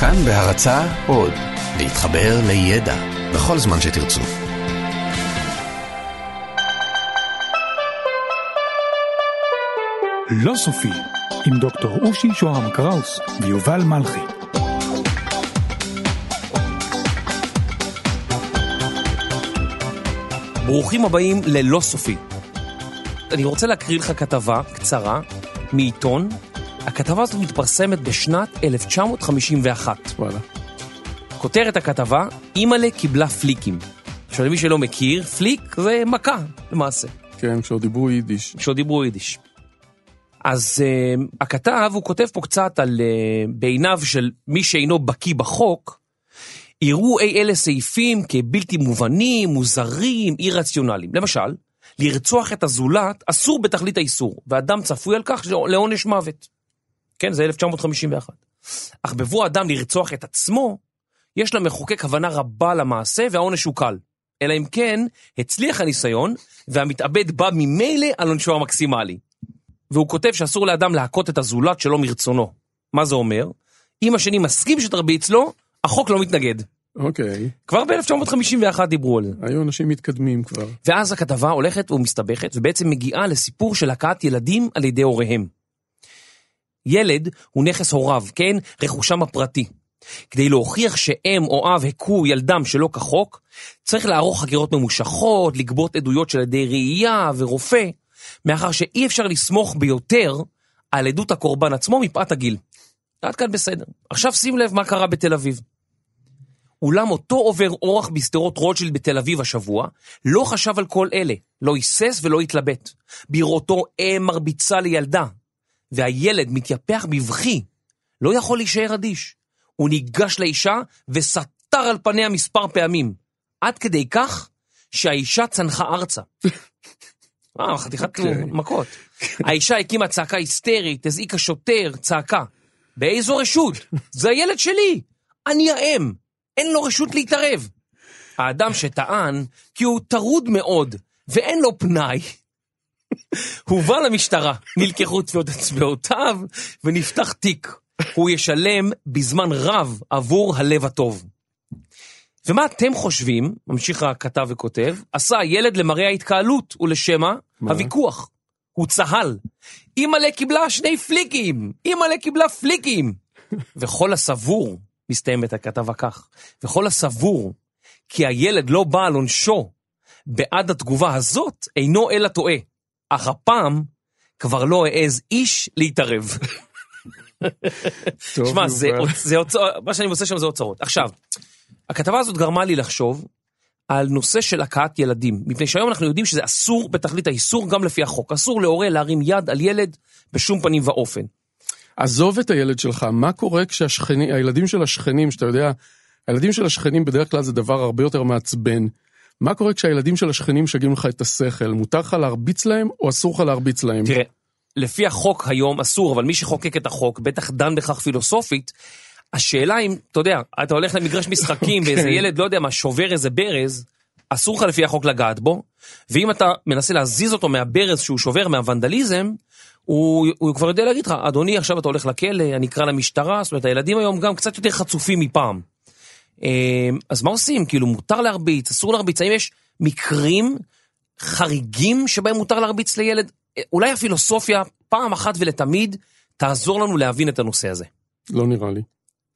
כאן בהרצה עוד, להתחבר לידע בכל זמן שתרצו. לא סופי, עם דוקטור אושי שוהם קראוס ויובל מלכי. ברוכים הבאים ללא סופי. אני רוצה להקריא לך כתבה קצרה מעיתון. הכתבה הזאת מתפרסמת בשנת 1951. וואלה. כותרת הכתבה, אימא'לה קיבלה פליקים. עכשיו למי שלא מכיר, פליק זה מכה למעשה, כן, כשעוד דיברו יידיש. כשעוד דיברו יידיש. אז uh, הכתב, הוא כותב פה קצת על uh, בעיניו של מי שאינו בקיא בחוק, יראו אי אלה סעיפים כבלתי מובנים, מוזרים, אי רציונליים. למשל, לרצוח את הזולת אסור בתכלית האיסור, ואדם צפוי על כך לעונש מוות. כן, זה 1951. אך בבוא האדם לרצוח את עצמו, יש למחוקק הבנה רבה למעשה והעונש הוא קל. אלא אם כן, הצליח הניסיון, והמתאבד בא ממילא על עונשו המקסימלי. והוא כותב שאסור לאדם להכות את הזולת שלא מרצונו. מה זה אומר? אם השני מסכים שתרביץ לו, החוק לא מתנגד. אוקיי. כבר ב-1951 דיברו על זה. היו אנשים מתקדמים כבר. ואז הכתבה הולכת ומסתבכת, ובעצם מגיעה לסיפור של הכאת ילדים על ידי הוריהם. ילד הוא נכס הוריו, כן? רכושם הפרטי. כדי להוכיח שאם או אב הכו ילדם שלא כחוק, צריך לערוך חקירות ממושכות, לגבות עדויות של ידי ראייה ורופא, מאחר שאי אפשר לסמוך ביותר על עדות הקורבן עצמו מפאת הגיל. עד כאן בסדר. עכשיו שים לב מה קרה בתל אביב. אולם אותו עובר אורח בשדרות רוטשילד בתל אביב השבוע, לא חשב על כל אלה, לא היסס ולא התלבט. בראותו אם מרביצה לילדה, והילד מתייפח בבכי, לא יכול להישאר אדיש. הוא ניגש לאישה וסתר על פניה מספר פעמים, עד כדי כך שהאישה צנחה ארצה. אה, חתיכת מכות. האישה הקימה צעקה היסטרית, הזעיקה שוטר, צעקה. באיזו רשות? זה הילד שלי! אני האם! אין לו רשות להתערב. האדם שטען כי הוא טרוד מאוד ואין לו פנאי, הובא למשטרה, נלקחו טביעות אצבעותיו ונפתח תיק. הוא ישלם בזמן רב עבור הלב הטוב. ומה אתם חושבים, ממשיך הכתב וכותב, עשה הילד למראה ההתקהלות ולשמה מה? הוויכוח. הוא צהל. אימא'לה קיבלה שני פליקים! אימא'לה קיבלה פליקים! וכל הסבור, מסתיימת הכתבה כך, וכל הסבור כי הילד לא בא על עונשו בעד התגובה הזאת, אינו אלא טועה. אך הפעם כבר לא העז איש להתערב. שמע, זה. זה אוצרות, מה שאני עושה שם זה אוצרות. עכשיו, הכתבה הזאת גרמה לי לחשוב על נושא של הכאת ילדים, מפני שהיום אנחנו יודעים שזה אסור בתכלית האיסור גם לפי החוק. אסור להורה להרים יד על ילד בשום פנים ואופן. עזוב את הילד שלך, מה קורה כשהשכנים, הילדים של השכנים, שאתה יודע, הילדים של השכנים בדרך כלל זה דבר הרבה יותר מעצבן. מה קורה כשהילדים של השכנים משגעים לך את השכל? מותר לך להרביץ להם או אסור לך להרביץ להם? תראה, לפי החוק היום אסור, אבל מי שחוקק את החוק בטח דן בכך פילוסופית. השאלה אם, אתה יודע, אתה הולך למגרש משחקים ואיזה ילד, לא יודע מה, שובר איזה ברז, אסור לך לפי החוק לגעת בו, ואם אתה מנסה להזיז אותו מהברז שהוא שובר מהוונדליזם, הוא, הוא כבר יודע להגיד לך, אדוני, עכשיו אתה הולך לכלא, אני אקרא למשטרה, זאת אומרת, הילדים היום גם קצת יותר חצופים מפעם. אה, אז מה עושים? כאילו, מותר להרביץ, אסור להרביץ, האם יש מקרים חריגים שבהם מותר להרביץ לילד? אה, אולי הפילוסופיה, פעם אחת ולתמיד, תעזור לנו להבין את הנושא הזה. לא נראה לי.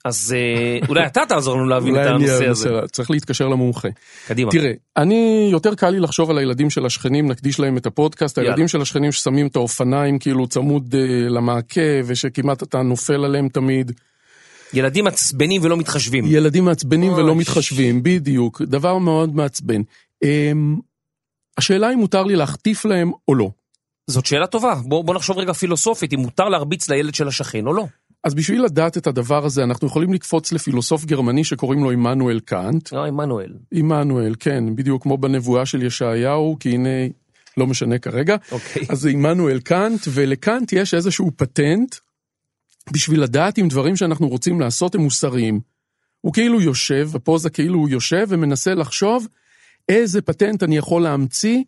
אז אה, אולי אתה תעזור לנו להבין את הנושא הזה. צריך להתקשר למומחה. קדימה. תראה, אני, יותר קל לי לחשוב על הילדים של השכנים, נקדיש להם את הפודקאסט, יאללה. הילדים של השכנים ששמים את האופניים כאילו צמוד אה, למעקה, ושכמעט אתה נופל עליהם תמיד. ילדים עצבנים ולא מתחשבים. ילדים מעצבנים ולא מתחשבים, בדיוק, דבר מאוד מעצבן. אמ, השאלה אם מותר לי להחטיף להם או לא. זאת שאלה טובה. בוא, בוא נחשוב רגע פילוסופית, אם מותר להרביץ לילד של השכן או לא. אז בשביל לדעת את הדבר הזה, אנחנו יכולים לקפוץ לפילוסוף גרמני שקוראים לו עמנואל קאנט. לא, עמנואל. עמנואל, כן, בדיוק כמו בנבואה של ישעיהו, כי הנה, לא משנה כרגע. אוקיי. אז זה עמנואל קאנט, ולקאנט יש איזשהו פטנט בשביל לדעת אם דברים שאנחנו רוצים לעשות הם מוסריים. הוא כאילו יושב, בפוזה כאילו הוא יושב ומנסה לחשוב איזה פטנט אני יכול להמציא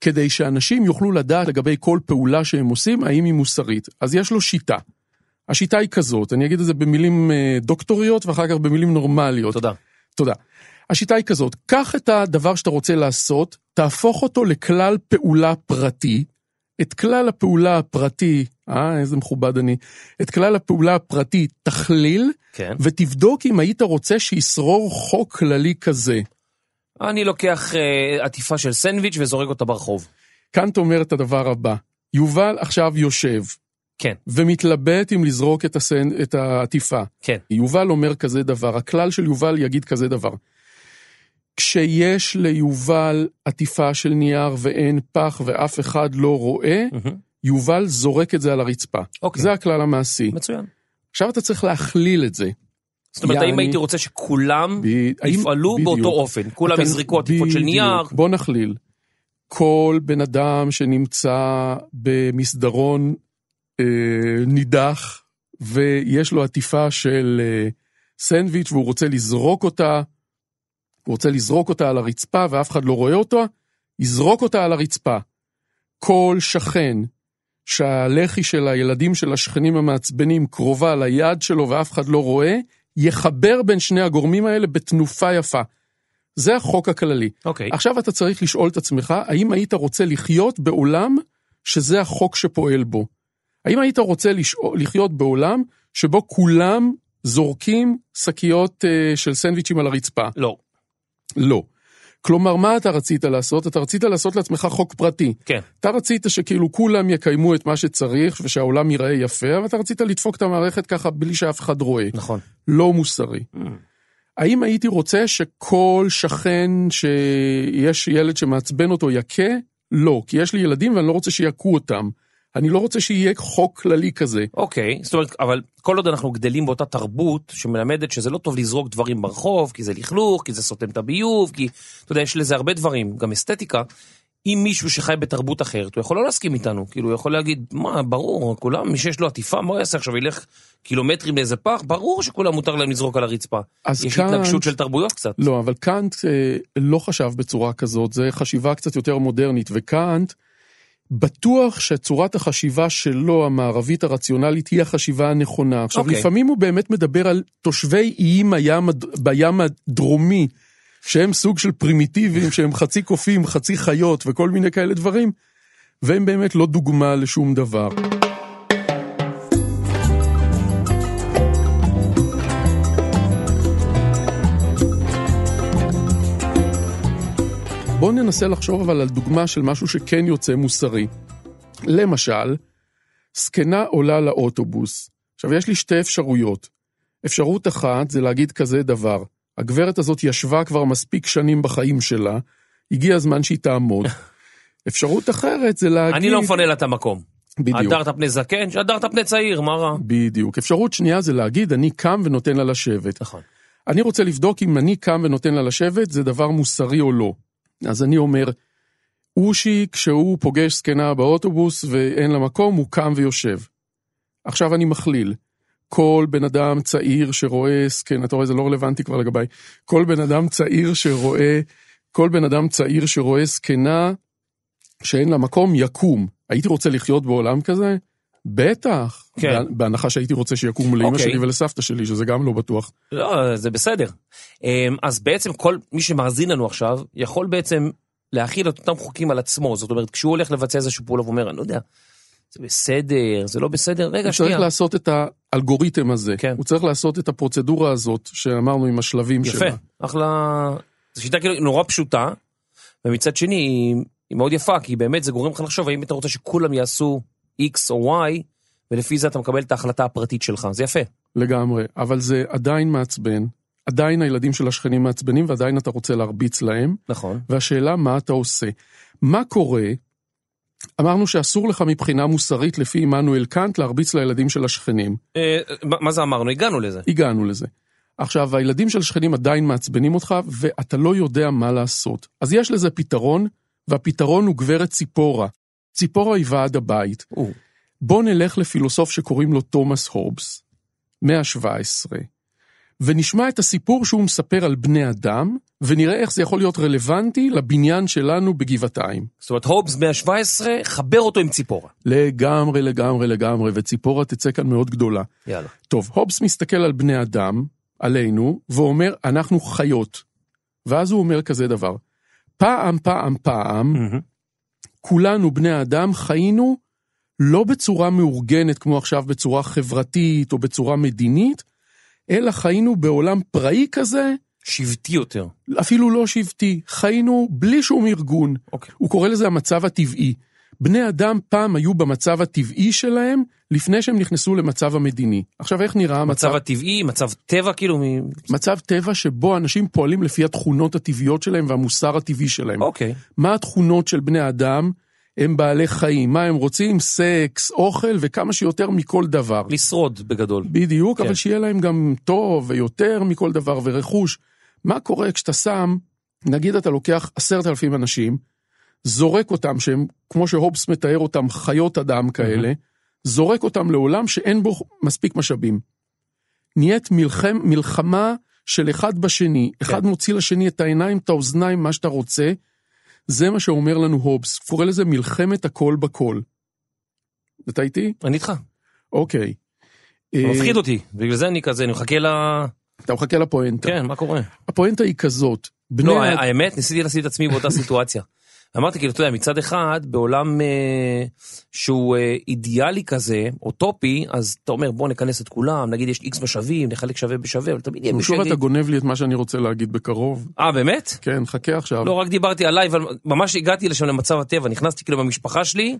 כדי שאנשים יוכלו לדעת לגבי כל פעולה שהם עושים, האם היא מוסרית. אז יש לו שיטה. השיטה היא כזאת, אני אגיד את זה במילים אה, דוקטוריות ואחר כך במילים נורמליות. תודה. תודה. השיטה היא כזאת, קח את הדבר שאתה רוצה לעשות, תהפוך אותו לכלל פעולה פרטי, את כלל הפעולה הפרטי, אה, איזה מכובד אני, את כלל הפעולה הפרטי תכליל, כן. ותבדוק אם היית רוצה שישרור חוק כללי כזה. אני לוקח אה, עטיפה של סנדוויץ' וזורק אותה ברחוב. קאנט אומר את הדבר הבא, יובל עכשיו יושב כן, ומתלבט אם לזרוק את, הסן, את העטיפה. כן. יובל אומר כזה דבר, הכלל של יובל יגיד כזה דבר. כשיש ליובל עטיפה של נייר ואין פח ואף אחד לא רואה. יובל זורק את זה על הרצפה. אוקיי. זה הכלל המעשי. מצוין. עכשיו אתה צריך להכליל את זה. זאת אומרת, האם הייתי רוצה שכולם יפעלו. באותו אופן? כולם יזרקו עטיפות של. נייר? בוא נכליל. כל בן אדם שנמצא במסדרון אה, נידח ויש לו עטיפה של אה, סנדוויץ' והוא רוצה לזרוק אותה, הוא רוצה לזרוק אותה על הרצפה ואף אחד לא רואה אותו, יזרוק אותה על הרצפה. כל שכן שהלחי של הילדים של השכנים המעצבנים קרובה ליד שלו ואף אחד לא רואה, יחבר בין שני הגורמים האלה בתנופה יפה. זה החוק הכללי. אוקיי. עכשיו אתה צריך לשאול את עצמך, האם היית רוצה לחיות בעולם שזה החוק שפועל בו? האם היית רוצה לשאול, לחיות בעולם שבו כולם זורקים שקיות אה, של סנדוויצ'ים על הרצפה? לא. לא. כלומר, מה אתה רצית לעשות? אתה רצית לעשות לעצמך חוק פרטי. כן. אתה רצית שכאילו כולם יקיימו את מה שצריך ושהעולם ייראה יפה, אבל אתה רצית לדפוק את המערכת ככה בלי שאף אחד רואה. נכון. לא מוסרי. האם הייתי רוצה שכל שכן שיש ילד שמעצבן אותו יכה? לא, כי יש לי ילדים ואני לא רוצה שיכו אותם. אני לא רוצה שיהיה חוק כללי כזה. אוקיי, זאת אומרת, אבל כל עוד אנחנו גדלים באותה תרבות שמלמדת שזה לא טוב לזרוק דברים ברחוב, כי זה לכלוך, כי זה סותם את הביוב, כי, אתה יודע, יש לזה הרבה דברים, גם אסתטיקה. אם מישהו שחי בתרבות אחרת, הוא יכול לא להסכים איתנו, כאילו, הוא יכול להגיד, מה, ברור, כולם, מי שיש לו עטיפה, מה הוא יעשה עכשיו, ילך קילומטרים לאיזה פח? ברור שכולם מותר להם לזרוק על הרצפה. אז יש כאן- התנגשות של תרבויות קצת. לא, אבל קאנט אה, לא חשב בצורה כזאת, זה חשיבה קצת יותר מודרנית, וקאנט בטוח שצורת החשיבה שלו, המערבית הרציונלית, היא החשיבה הנכונה. עכשיו, אוקיי. לפעמים הוא באמת מדבר על תושבי איים הים, בים הדרומי, שהם סוג של פרימיטיביים, שהם חצי קופים, חצי חיות וכל מיני כאלה דברים, והם באמת לא דוגמה לשום דבר. בואו ננסה לחשוב אבל על דוגמה של משהו שכן יוצא מוסרי. למשל, זקנה עולה לאוטובוס. עכשיו, יש לי שתי אפשרויות. אפשרות אחת זה להגיד כזה דבר, הגברת הזאת ישבה כבר מספיק שנים בחיים שלה, הגיע הזמן שהיא תעמוד. אפשרות אחרת זה להגיד... אני לא מפנה לה את המקום. בדיוק. הדרת פני זקן, הדרת פני צעיר, מה רע? בדיוק. אפשרות שנייה זה להגיד, אני קם ונותן לה לשבת. נכון. אני רוצה לבדוק אם אני קם ונותן לה לשבת, זה דבר מוסרי או לא. אז אני אומר, אושי, כשהוא פוגש זקנה באוטובוס ואין לה מקום, הוא קם ויושב. עכשיו אני מכליל. כל בן אדם צעיר שרואה זקנה, אתה רואה, זה לא רלוונטי כבר לגביי. כל בן אדם צעיר שרואה, כל בן אדם צעיר שרואה זקנה שאין לה מקום, יקום. הייתי רוצה לחיות בעולם כזה? בטח. כן. בהנחה שהייתי רוצה שיקומו לאמא אוקיי. שלי ולסבתא שלי, שזה גם לא בטוח. לא, זה בסדר. אמ, אז בעצם כל מי שמאזין לנו עכשיו, יכול בעצם להכיל את אותם חוקים על עצמו. זאת אומרת, כשהוא הולך לבצע איזשהו פעולה ואומר, אני לא יודע, זה בסדר, זה לא בסדר, רגע, הוא שנייה. צריך לעשות את האלגוריתם הזה. כן. הוא צריך לעשות את הפרוצדורה הזאת שאמרנו עם השלבים יפה, שלה. אחלה. זו שיטה כאילו נורא פשוטה, ומצד שני היא, היא מאוד יפה, כי באמת זה גורם לך לחשוב האם אתה רוצה שכולם יעשו X או Y, ולפי זה אתה מקבל את ההחלטה הפרטית שלך, זה יפה. לגמרי. אבל זה עדיין מעצבן. עדיין הילדים של השכנים מעצבנים ועדיין אתה רוצה להרביץ להם. נכון. והשאלה מה אתה עושה. מה קורה? אמרנו שאסור לך מבחינה מוסרית לפי עמנואל קאנט להרביץ לילדים של השכנים. אה, מה מה זה אמרנו? הגענו לזה. הגענו לזה. עכשיו, הילדים של השכנים עדיין מעצבנים אותך, ואתה לא יודע מה לעשות. אז יש לזה פתרון, והפתרון הוא גברת ציפורה. ציפורה היא ועד הבית. או, בוא נלך לפילוסוף שקוראים לו תומאס הובס, מאה ה-17, ונשמע את הסיפור שהוא מספר על בני אדם, ונראה איך זה יכול להיות רלוונטי לבניין שלנו בגבעתיים. זאת אומרת, הובס 117, חבר אותו עם ציפורה. לגמרי, לגמרי, לגמרי, וציפורה תצא כאן מאוד גדולה. יאללה. טוב, הובס מסתכל על בני אדם, עלינו, ואומר, אנחנו חיות. ואז הוא אומר כזה דבר, פעם, פעם, פעם, מהמם. כולנו, בני האדם, חיינו לא בצורה מאורגנת כמו עכשיו בצורה חברתית או בצורה מדינית, אלא חיינו בעולם פראי כזה, שבטי יותר. אפילו לא שבטי, חיינו בלי שום ארגון. אוקיי. הוא קורא לזה המצב הטבעי. בני אדם פעם היו במצב הטבעי שלהם לפני שהם נכנסו למצב המדיני. עכשיו, איך נראה המצב? מצב הטבעי, מצב טבע, כאילו, מ... מצב טבע שבו אנשים פועלים לפי התכונות הטבעיות שלהם והמוסר הטבעי שלהם. אוקיי. מה התכונות של בני אדם? הם בעלי חיים. מה הם רוצים? סקס, אוכל וכמה שיותר מכל דבר. לשרוד בגדול. בדיוק, כן. אבל שיהיה להם גם טוב ויותר מכל דבר ורכוש. מה קורה כשאתה שם, נגיד אתה לוקח עשרת אלפים אנשים, זורק אותם, שהם, כמו שהובס מתאר אותם, חיות אדם כאלה, זורק אותם לעולם שאין בו מספיק משאבים. נהיית מלחם, מלחמה של אחד בשני, אחד מוציא לשני את העיניים, את האוזניים, מה שאתה רוצה, זה מה שאומר לנו הובס, קורא לזה מלחמת הכל בכל. אתה איתי? אני איתך. אוקיי. זה אה, מפחיד אותי, בגלל זה אני כזה, אני מחכה ל... אתה מחכה לפואנטה. כן, מה קורה? הפואנטה היא כזאת, לא, האמת, ניסיתי לשים את עצמי באותה סיטואציה. אמרתי, כאילו, אתה יודע, מצד אחד, בעולם אה, שהוא אה, אידיאלי כזה, אוטופי, אז אתה אומר, בוא נכנס את כולם, נגיד יש איקס משאבים, נחלק שווה בשווה, אבל תמיד יהיה מישהו שוב אתה. גונב לי את מה שאני רוצה להגיד בקרוב. אה, באמת? כן, חכה עכשיו. לא, רק דיברתי עליי, אבל ממש הגעתי לשם למצב הטבע, נכנסתי כאילו במשפחה שלי,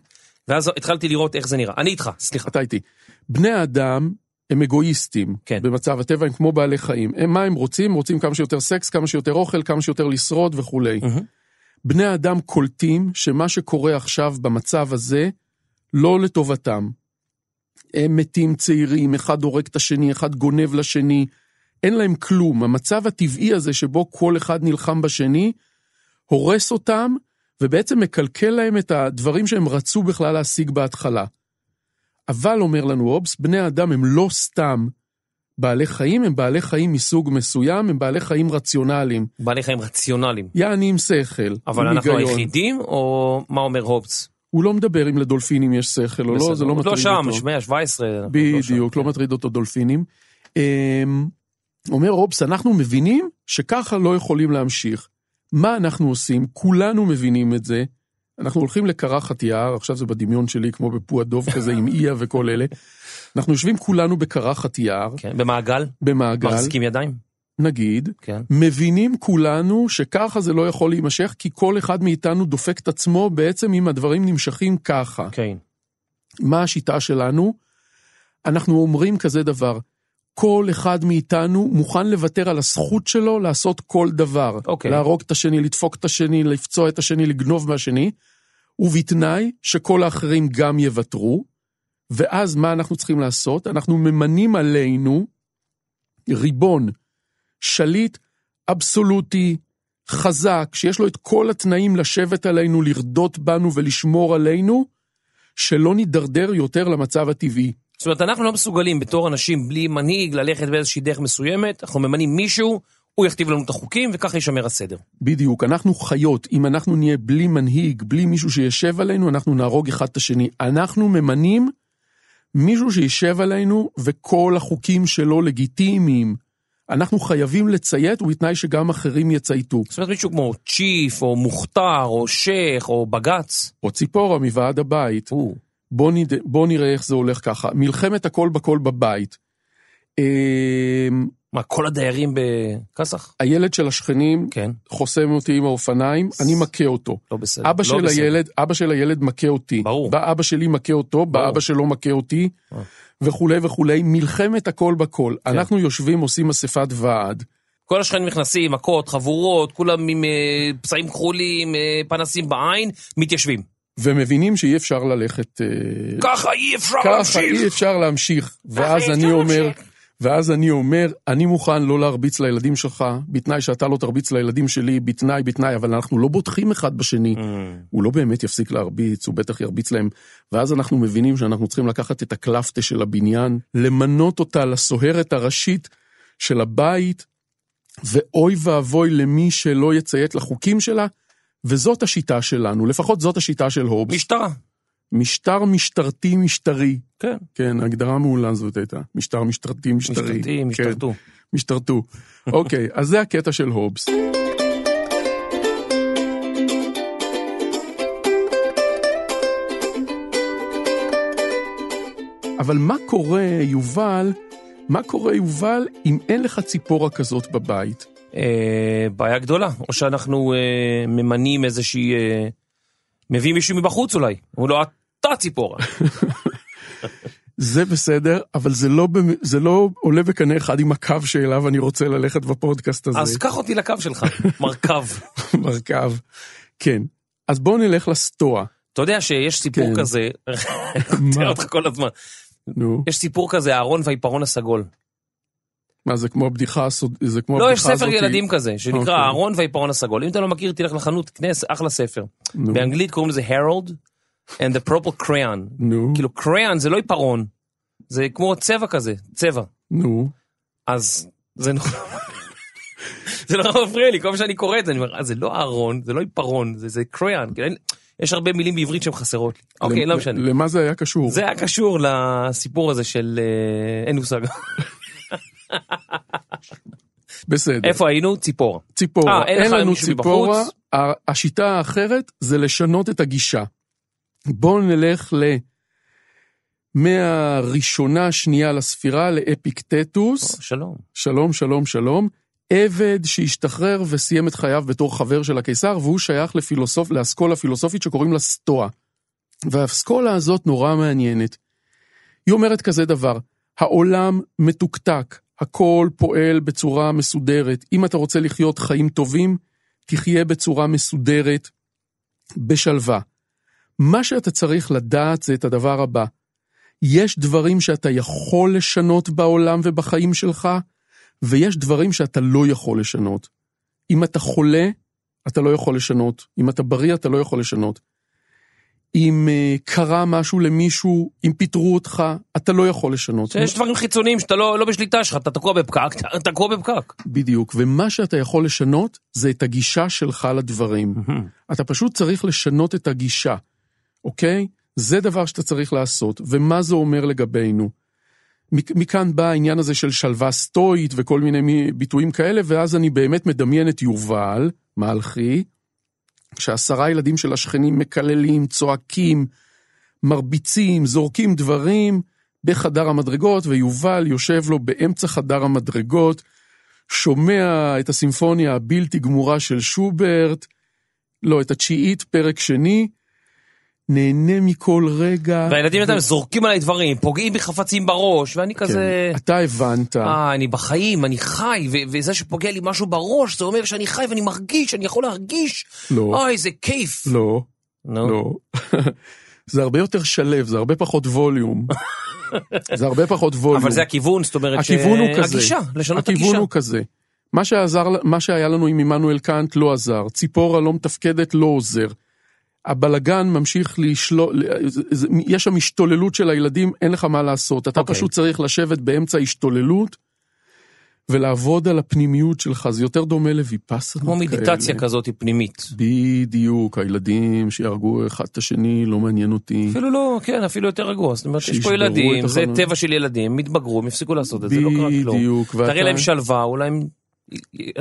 ואז התחלתי לראות איך זה נראה. אני איתך, סליחה. אתה איתי. בני האדם הם אגואיסטים כן. במצב הטבע, הם כמו בעלי חיים. הם, מה הם רוצים? רוצים כמה שיותר סקס, כמה שיותר אוכל, כמה שיותר לשרוד וכולי. מהמם. בני האדם קולטים שמה שקורה עכשיו במצב הזה לא לטובתם. הם מתים צעירים, אחד הורג את השני, אחד גונב לשני, אין להם כלום. המצב הטבעי הזה שבו כל אחד נלחם בשני, הורס אותם, ובעצם מקלקל להם את הדברים שהם רצו בכלל להשיג בהתחלה. אבל, אומר לנו אובס, בני האדם הם לא סתם בעלי חיים, הם בעלי חיים מסוג מסוים, הם בעלי חיים רציונליים. בעלי חיים רציונליים. יעני עם שכל, אבל עם אנחנו היגיון. היחידים, או מה אומר הובס? הוא לא מדבר אם לדולפינים יש שכל או לא, זה לא מטריד לא שם, אותו. 117. אנחנו לא שם. בדיוק, לא מטריד אותו דולפינים. אמ, אומר רובס, אנחנו מבינים שככה לא יכולים להמשיך. מה אנחנו עושים? כולנו מבינים את זה. אנחנו הולכים לקרחת יער, עכשיו זה בדמיון שלי, כמו בפוע דוב כזה עם איה וכל אלה. אנחנו יושבים כולנו בקרחת יער, כן, במעגל, במעגל, מחזיקים ידיים. נגיד, כן. מבינים כולנו שככה זה לא יכול להימשך, כי כל אחד מאיתנו דופק את עצמו בעצם אם הדברים נמשכים ככה. כן. מה השיטה שלנו? אנחנו אומרים כזה דבר, כל אחד מאיתנו מוכן לוותר על הזכות שלו לעשות כל דבר. אוקיי. להרוג את השני, לדפוק את השני, לפצוע את השני, לגנוב מהשני, ובתנאי שכל האחרים גם יוותרו. ואז מה אנחנו צריכים לעשות? אנחנו ממנים עלינו ריבון, שליט אבסולוטי, חזק, שיש לו את כל התנאים לשבת עלינו, לרדות בנו ולשמור עלינו, שלא נידרדר יותר למצב הטבעי. זאת אומרת, אנחנו לא מסוגלים בתור אנשים בלי מנהיג ללכת באיזושהי דרך מסוימת, אנחנו ממנים מישהו, הוא יכתיב לנו את החוקים, וככה יישמר הסדר. בדיוק, אנחנו חיות, אם אנחנו נהיה בלי מנהיג, בלי מישהו שישב עלינו, אנחנו נהרוג אחד את השני. אנחנו ממנים מישהו שישב עלינו, וכל החוקים שלו לגיטימיים. אנחנו חייבים לציית, ובתנאי שגם אחרים יצייתו. זאת אומרת, מישהו כמו צ'יף, או מוכתר, או שייח, או בג"ץ. או ציפורה מוועד הבית. הוא. בוא, נד... בוא נראה איך זה הולך ככה. מלחמת הכל בכל בבית. מה, כל הדיירים בכסח? הילד של השכנים כן, חוסם אותי עם האופניים, אני מכה אותו. לא בסדר. אבא לא של בסדר. הילד, אבא של הילד מכה אותי. ברור. בא אבא שלי מכה אותו, בא. אבא שלו מכה אותי, אה. וכולי וכולי. מלחמת הכל בכל. כן. אנחנו יושבים, עושים אספת ועד. כל השכנים נכנסים, מכות, חבורות, כולם עם אה, פצעים כחולים, אה, פנסים בעין, מתיישבים. ומבינים שאי אפשר ללכת... אה, ככה אי אפשר ככה להמשיך. אי אפשר להמשיך. ואז אי אני אפשר אומר, להמשיך. ואז אני אומר, אני מוכן לא להרביץ לילדים שלך, בתנאי שאתה לא תרביץ לילדים שלי, בתנאי, בתנאי, אבל אנחנו לא בוטחים אחד בשני. Mm. הוא לא באמת יפסיק להרביץ, הוא בטח ירביץ להם. ואז אנחנו מבינים שאנחנו צריכים לקחת את הקלפטה של הבניין, למנות אותה לסוהרת הראשית של הבית, ואוי ואבוי למי שלא יציית לחוקים שלה, וזאת השיטה שלנו, לפחות זאת השיטה של הובס. משטרה. משטר משטרתי משטרי. כן. כן, הגדרה מעולה זאת הייתה. משטר משטרתי משטרי. משטרתי, כן, משטרתו. משטרתו. אוקיי, אז זה הקטע של הובס. אבל מה קורה, יובל, מה קורה, יובל, אם אין לך ציפורה כזאת בבית? אה, בעיה גדולה. או שאנחנו אה, ממנים איזושהי... אה, מביאים מישהו מבחוץ אולי. הוא לא, אתה ציפורה. זה בסדר, אבל זה לא, זה לא עולה בקנה אחד עם הקו שאליו אני רוצה ללכת בפודקאסט הזה. אז קח אותי לקו שלך, מרכב. מרכב. כן. אז בואו נלך לסטואה. אתה יודע שיש סיפור כן. כזה? תראה אותך כל הזמן. נו, יש סיפור כזה, אהרון והעיפרון הסגול. מה זה כמו הבדיחה הסוד... זה כמו לא, יש ספר הזאתי? ילדים כזה, שנקרא אוקיי. אהרון והעיפרון הסגול. אם אתה לא מכיר, תלך לחנות, כנס, אחלה ספר. נו, באנגלית קוראים לזה הרולד and the purple crayon. נו, כאילו קריין זה לא עיפרון, זה כמו צבע כזה, צבע. נו. אז זה נורא... זה נורא מפריע לי, כל פעם שאני קורא את זה, אני אומר, "אה, זה לא אהרון, זה לא עיפרון, זה, זה קריין. כאילו, יש הרבה מילים בעברית שהן חסרות לי. אוקיי, לא משנה. למה זה היה קשור? זה היה קשור לסיפור הזה של... אה, אין מושג. בסדר. איפה היינו? ציפורה. ציפורה. אה, אין לנו ציפורה. השיטה האחרת זה לשנות את הגישה. בואו נלך ל... מהראשונה השנייה לספירה לאפיקטטוס. שלום. שלום, שלום, שלום. עבד שהשתחרר וסיים את חייו בתור חבר של הקיסר, והוא שייך לפילוסוף, לאסכולה פילוסופית שקוראים לה סטואה. והאסכולה הזאת נורא מעניינת. היא אומרת כזה דבר, העולם מתוקתק, הכל פועל בצורה מסודרת. אם אתה רוצה לחיות חיים טובים, תחיה בצורה מסודרת, בשלווה. מה שאתה צריך לדעת זה את הדבר הבא. יש דברים שאתה יכול לשנות בעולם ובחיים שלך, ויש דברים שאתה לא יכול לשנות. אם אתה חולה, אתה לא יכול לשנות. אם אתה בריא, אתה לא יכול לשנות. אם uh, קרה משהו למישהו, אם פיטרו אותך, אתה לא יכול לשנות. יש דברים חיצוניים שאתה לא לא בשליטה שלך, אתה תקוע בפקק, אתה תקוע בפקק. בדיוק, ומה שאתה יכול לשנות זה את הגישה שלך לדברים. אתה פשוט צריך לשנות את הגישה, אוקיי? זה דבר שאתה צריך לעשות, ומה זה אומר לגבינו? מכ- מכאן בא העניין הזה של שלווה סטואית וכל מיני מי- ביטויים כאלה, ואז אני באמת מדמיין את יובל, מלכי, שעשרה ילדים של השכנים מקללים, צועקים, מרביצים, זורקים דברים בחדר המדרגות, ויובל יושב לו באמצע חדר המדרגות, שומע את הסימפוניה הבלתי גמורה של שוברט, לא, את התשיעית, פרק שני, נהנה מכל רגע. והילדים האלה זורקים עליי דברים, פוגעים בחפצים בראש, ואני כזה... כן, אתה הבנת. אה, אני בחיים, אני חי, ו- וזה שפוגע לי משהו בראש, זה אומר שאני חי ואני מרגיש, אני יכול להרגיש. לא, אוי, איזה כיף. לא. לא. זה הרבה יותר שלב, זה הרבה פחות ווליום. זה הרבה פחות ווליום. אבל זה הכיוון, זאת אומרת, הכיוון הוא ש- כזה. הגישה, לשנות את הכיוון הגישה. הוא כזה. מה, שעזר, מה שהיה לנו עם עמנואל קאנט לא עזר, ציפורה לא מתפקדת לא עוזר. הבלגן ממשיך לשלול, יש שם השתוללות של הילדים, אין לך מה לעשות. אתה אוקיי. פשוט צריך לשבת באמצע השתוללות ולעבוד על הפנימיות שלך, זה יותר דומה לויפאסנה. כמו מדיטציה. כזאת פנימית. בדיוק, הילדים שיהרגו אחד את השני, לא מעניין אותי. אפילו לא, כן, אפילו יותר רגוע. זאת אומרת, יש פה ילדים, זה. טבע של ילדים, הם יתבגרו, הם יפסיקו לעשות את זה, לא קרה כלום. בדיוק, ואתה... תראה להם שלווה, אולי הם...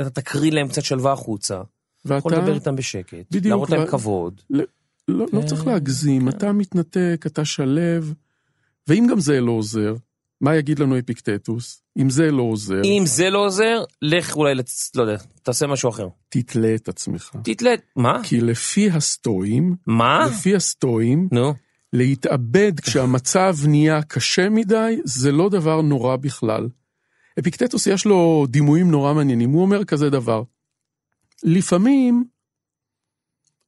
אתה תקרין להם קצת שלווה החוצה. יכול ואתה... לדבר איתם בשקט, בדיוק, להראות להם ו- כבוד. לא, לא כן, צריך להגזים, אתה מתנתק, אתה שלב, ואם גם זה לא עוזר, מה יגיד לנו אפיקטטוס? אם זה לא עוזר, אם זה לא עוזר, לך אולי, לצ- לא יודע, תעשה משהו אחר. תתלה את עצמך. תתלה, מה? כי לפי הסטואים, מה? לפי הסטואים, נו, להתאבד כשהמצב נהיה קשה מדי, זה לא דבר נורא בכלל. אפיקטטוס יש לו דימויים נורא מעניינים, הוא אומר כזה דבר. לפעמים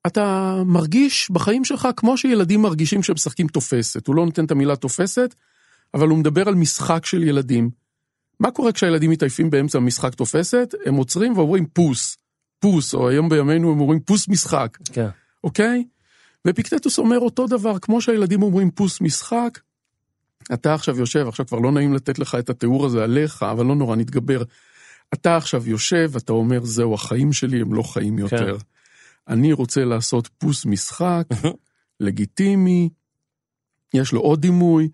אתה מרגיש בחיים שלך כמו שילדים מרגישים כשהם משחקים תופסת. הוא לא נותן את המילה תופסת, אבל הוא מדבר על משחק של ילדים. מה קורה כשהילדים מתעייפים באמצע משחק תופסת? הם עוצרים ואומרים פוס, פוס, או היום בימינו הם אומרים פוס משחק. כן. אוקיי? ופיקטטוס אומר אותו דבר, כמו שהילדים אומרים פוס משחק, אתה עכשיו יושב, עכשיו כבר לא נעים לתת לך את התיאור הזה עליך, אבל לא נורא, נתגבר. אתה עכשיו יושב, אתה אומר, זהו, החיים שלי הם לא חיים יותר. אני רוצה לעשות פוס משחק, לגיטימי, יש לו עוד דימוי,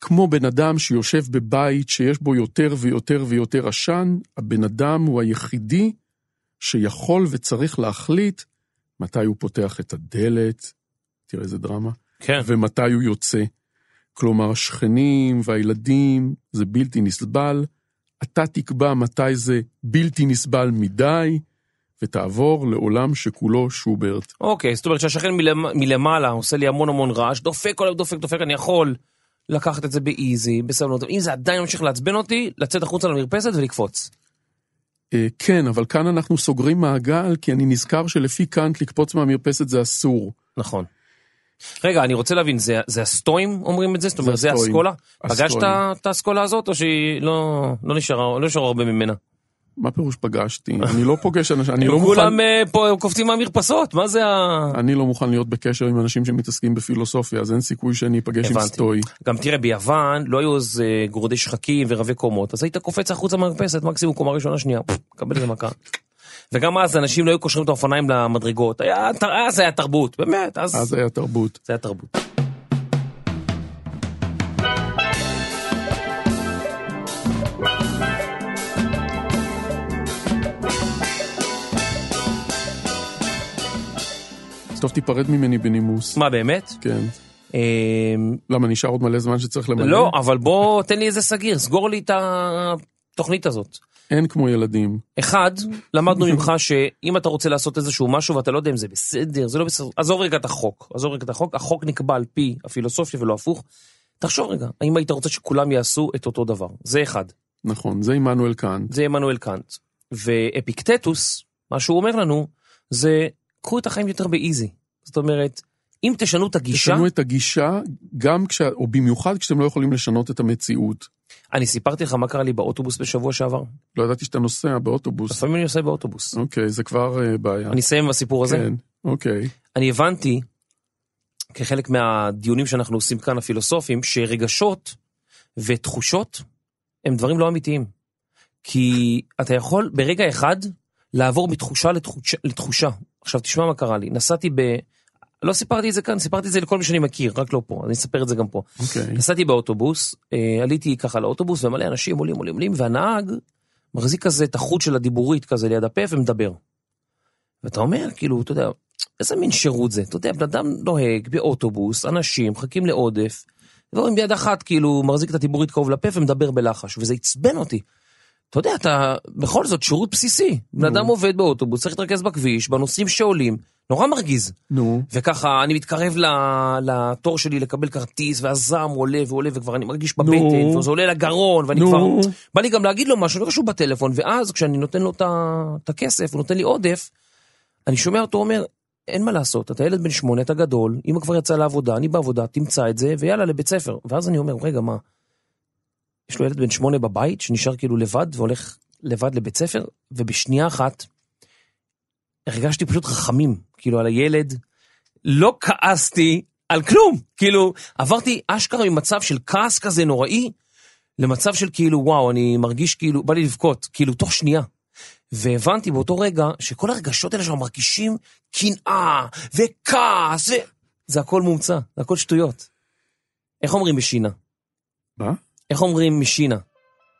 כמו בן אדם שיושב בבית שיש בו יותר ויותר ויותר עשן, הבן אדם הוא היחידי שיכול וצריך להחליט מתי הוא פותח את הדלת, תראה איזה דרמה, כן. ומתי הוא יוצא. כלומר, השכנים והילדים זה בלתי נסבל, אתה תקבע מתי זה בלתי נסבל מדי, ותעבור לעולם שכולו שוברט. אוקיי, זאת אומרת שהשכן מלמ- מלמעלה עושה לי המון המון רעש, דופק כל היום, דופק, דופק, אני יכול לקחת את זה באיזי, בסבלנות. אם זה עדיין ממשיך לעצבן אותי, לצאת החוצה למרפסת ולקפוץ. אה, כן, אבל כאן אנחנו סוגרים מעגל, כי אני נזכר שלפי קאנט לקפוץ מהמרפסת זה אסור. נכון. רגע, אני רוצה להבין, זה, זה הסטואים אומרים את זה? זאת אומרת, זה. האסכולה? פגשת. את האסכולה הזאת, או שהיא לא, לא נשארה, לא נשארה הרבה ממנה? מה פירוש פגשתי? אני לא פוגש אנשים, אני לא מוכן... כולם אה, פה קופצים מהמרפסות, מה זה ה... אני לא מוכן להיות בקשר עם אנשים שמתעסקים בפילוסופיה, אז אין סיכוי שאני אפגש עם. סטוי. גם תראה, ביוון לא היו איזה גורדי שחקים ורבי קומות, אז היית קופץ החוצה מהמרפסת, מקסימום קומה ראשונה שנייה, קבל איזה מכה. וגם אז אנשים לא היו קושרים את האופניים למדרגות, היה, אז היה תרבות, באמת, אז, אז היה תרבות. זה היה תרבות. טוב, תיפרד ממני בנימוס. מה באמת? כן. אמ, למה, נשאר עוד מלא זמן שצריך למלא? לא, אבל בוא תן לי איזה סגיר, סגור לי את התוכנית הזאת. אין כמו ילדים. אחד, למדנו ממך שאם אתה רוצה לעשות איזשהו משהו ואתה לא יודע אם זה בסדר, זה לא בסדר, עזוב רגע את החוק, עזוב רגע את החוק, החוק נקבע על פי הפילוסופיה ולא הפוך. תחשוב רגע, האם היית רוצה שכולם יעשו את אותו דבר? זה אחד. נכון, זה עמנואל קאנט. זה עמנואל קאנט. ואפיקטטוס, מה שהוא אומר לנו, זה קחו את החיים יותר באיזי. זאת אומרת, אם תשנו את הגישה, תשנו את הגישה, גם כש... או במיוחד כשאתם לא יכולים לשנות את המציאות. אני סיפרתי לך מה קרה לי באוטובוס בשבוע שעבר. לא ידעתי שאתה נוסע באוטובוס. לפעמים אני נוסע באוטובוס. אוקיי, זה כבר אה, בעיה. אני אסיים עם הסיפור הזה. כן, אוקיי. אני הבנתי, כחלק מהדיונים שאנחנו עושים כאן הפילוסופים, שרגשות ותחושות הם דברים לא אמיתיים. כי אתה יכול ברגע אחד לעבור מתחושה לתחושה. לתחושה. עכשיו תשמע מה קרה לי, נסעתי ב... לא סיפרתי את זה כאן, סיפרתי את זה לכל מי שאני מכיר, רק לא פה, אני אספר את זה גם פה. אוקיי. נסעתי באוטובוס, אה, עליתי ככה לאוטובוס ומלא אנשים עולים עולים עולים, והנהג מחזיק כזה את החוט של הדיבורית כזה ליד הפה ומדבר. ואתה אומר, כאילו, אתה יודע, איזה מין שירות זה? אתה יודע, בן אדם נוהג באוטובוס, אנשים מחכים לעודף, ורואים ביד אחת כאילו מחזיק את הדיבורית קרוב לפה ומדבר בלחש, וזה עצבן אותי. אתה יודע, אתה, בכל זאת, שירות בסיסי. בן אדם עובד באוטובוס, צריך להתרכז בכביש, בנוסעים שעולים, נורא מרגיז. נו, וככה אני מתקרב לתור שלי לקבל כרטיס, והזעם עולה ועולה, וכבר אני מרגיש בבטן. וזה עולה לגרון, ואני נו. כבר... בא לי גם להגיד לו משהו, לא קשור בטלפון, ואז כשאני נותן לו את הכסף, הוא נותן לי עודף, אני שומע אותו אומר, אין מה לעשות, אתה ילד בן שמונה, אתה גדול, אמא כבר יצאה לעבודה, אני בעבודה, תמצא את זה, ויאללה, לבית ספר. ואז אני אומר, רגע, מה? יש לו ילד בן שמונה בבית, שנשאר כאילו לבד, והולך לבד לבית ספר, ובשנייה אחת, הרגשתי פשוט רחמים, כאילו, על הילד. לא כעסתי על כלום, כאילו, עברתי אשכרה ממצב של כעס כזה נוראי, למצב של כאילו, וואו, אני מרגיש כאילו, בא לי לבכות, כאילו, תוך שנייה. והבנתי באותו רגע שכל הרגשות האלה שאנחנו מרגישים קנאה וכעס, ו... זה הכל מומצא, זה הכל שטויות. איך אומרים משינה? מה? איך אומרים משינה?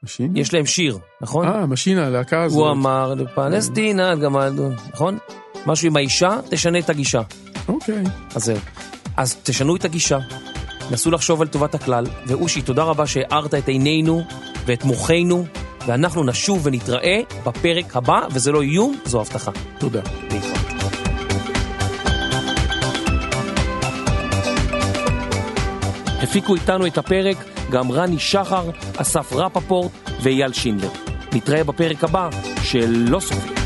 משינה? יש להם שיר, נכון? אה, משינה, הלהקה הזאת. הוא אמר לפלסטינה, גמל, נכון? משהו עם האישה, תשנה את הגישה. אוקיי. אז זהו. אז תשנו את הגישה, נסו לחשוב על טובת הכלל, ואושי, תודה רבה שהארת את עינינו ואת מוחנו, ואנחנו נשוב ונתראה בפרק הבא, וזה לא איום, זו הבטחה. תודה. להתראות. הפיקו איתנו את הפרק גם רני שחר, אסף רפפורט ואייל שינדלר. נתראה בפרק הבא של לא סופי.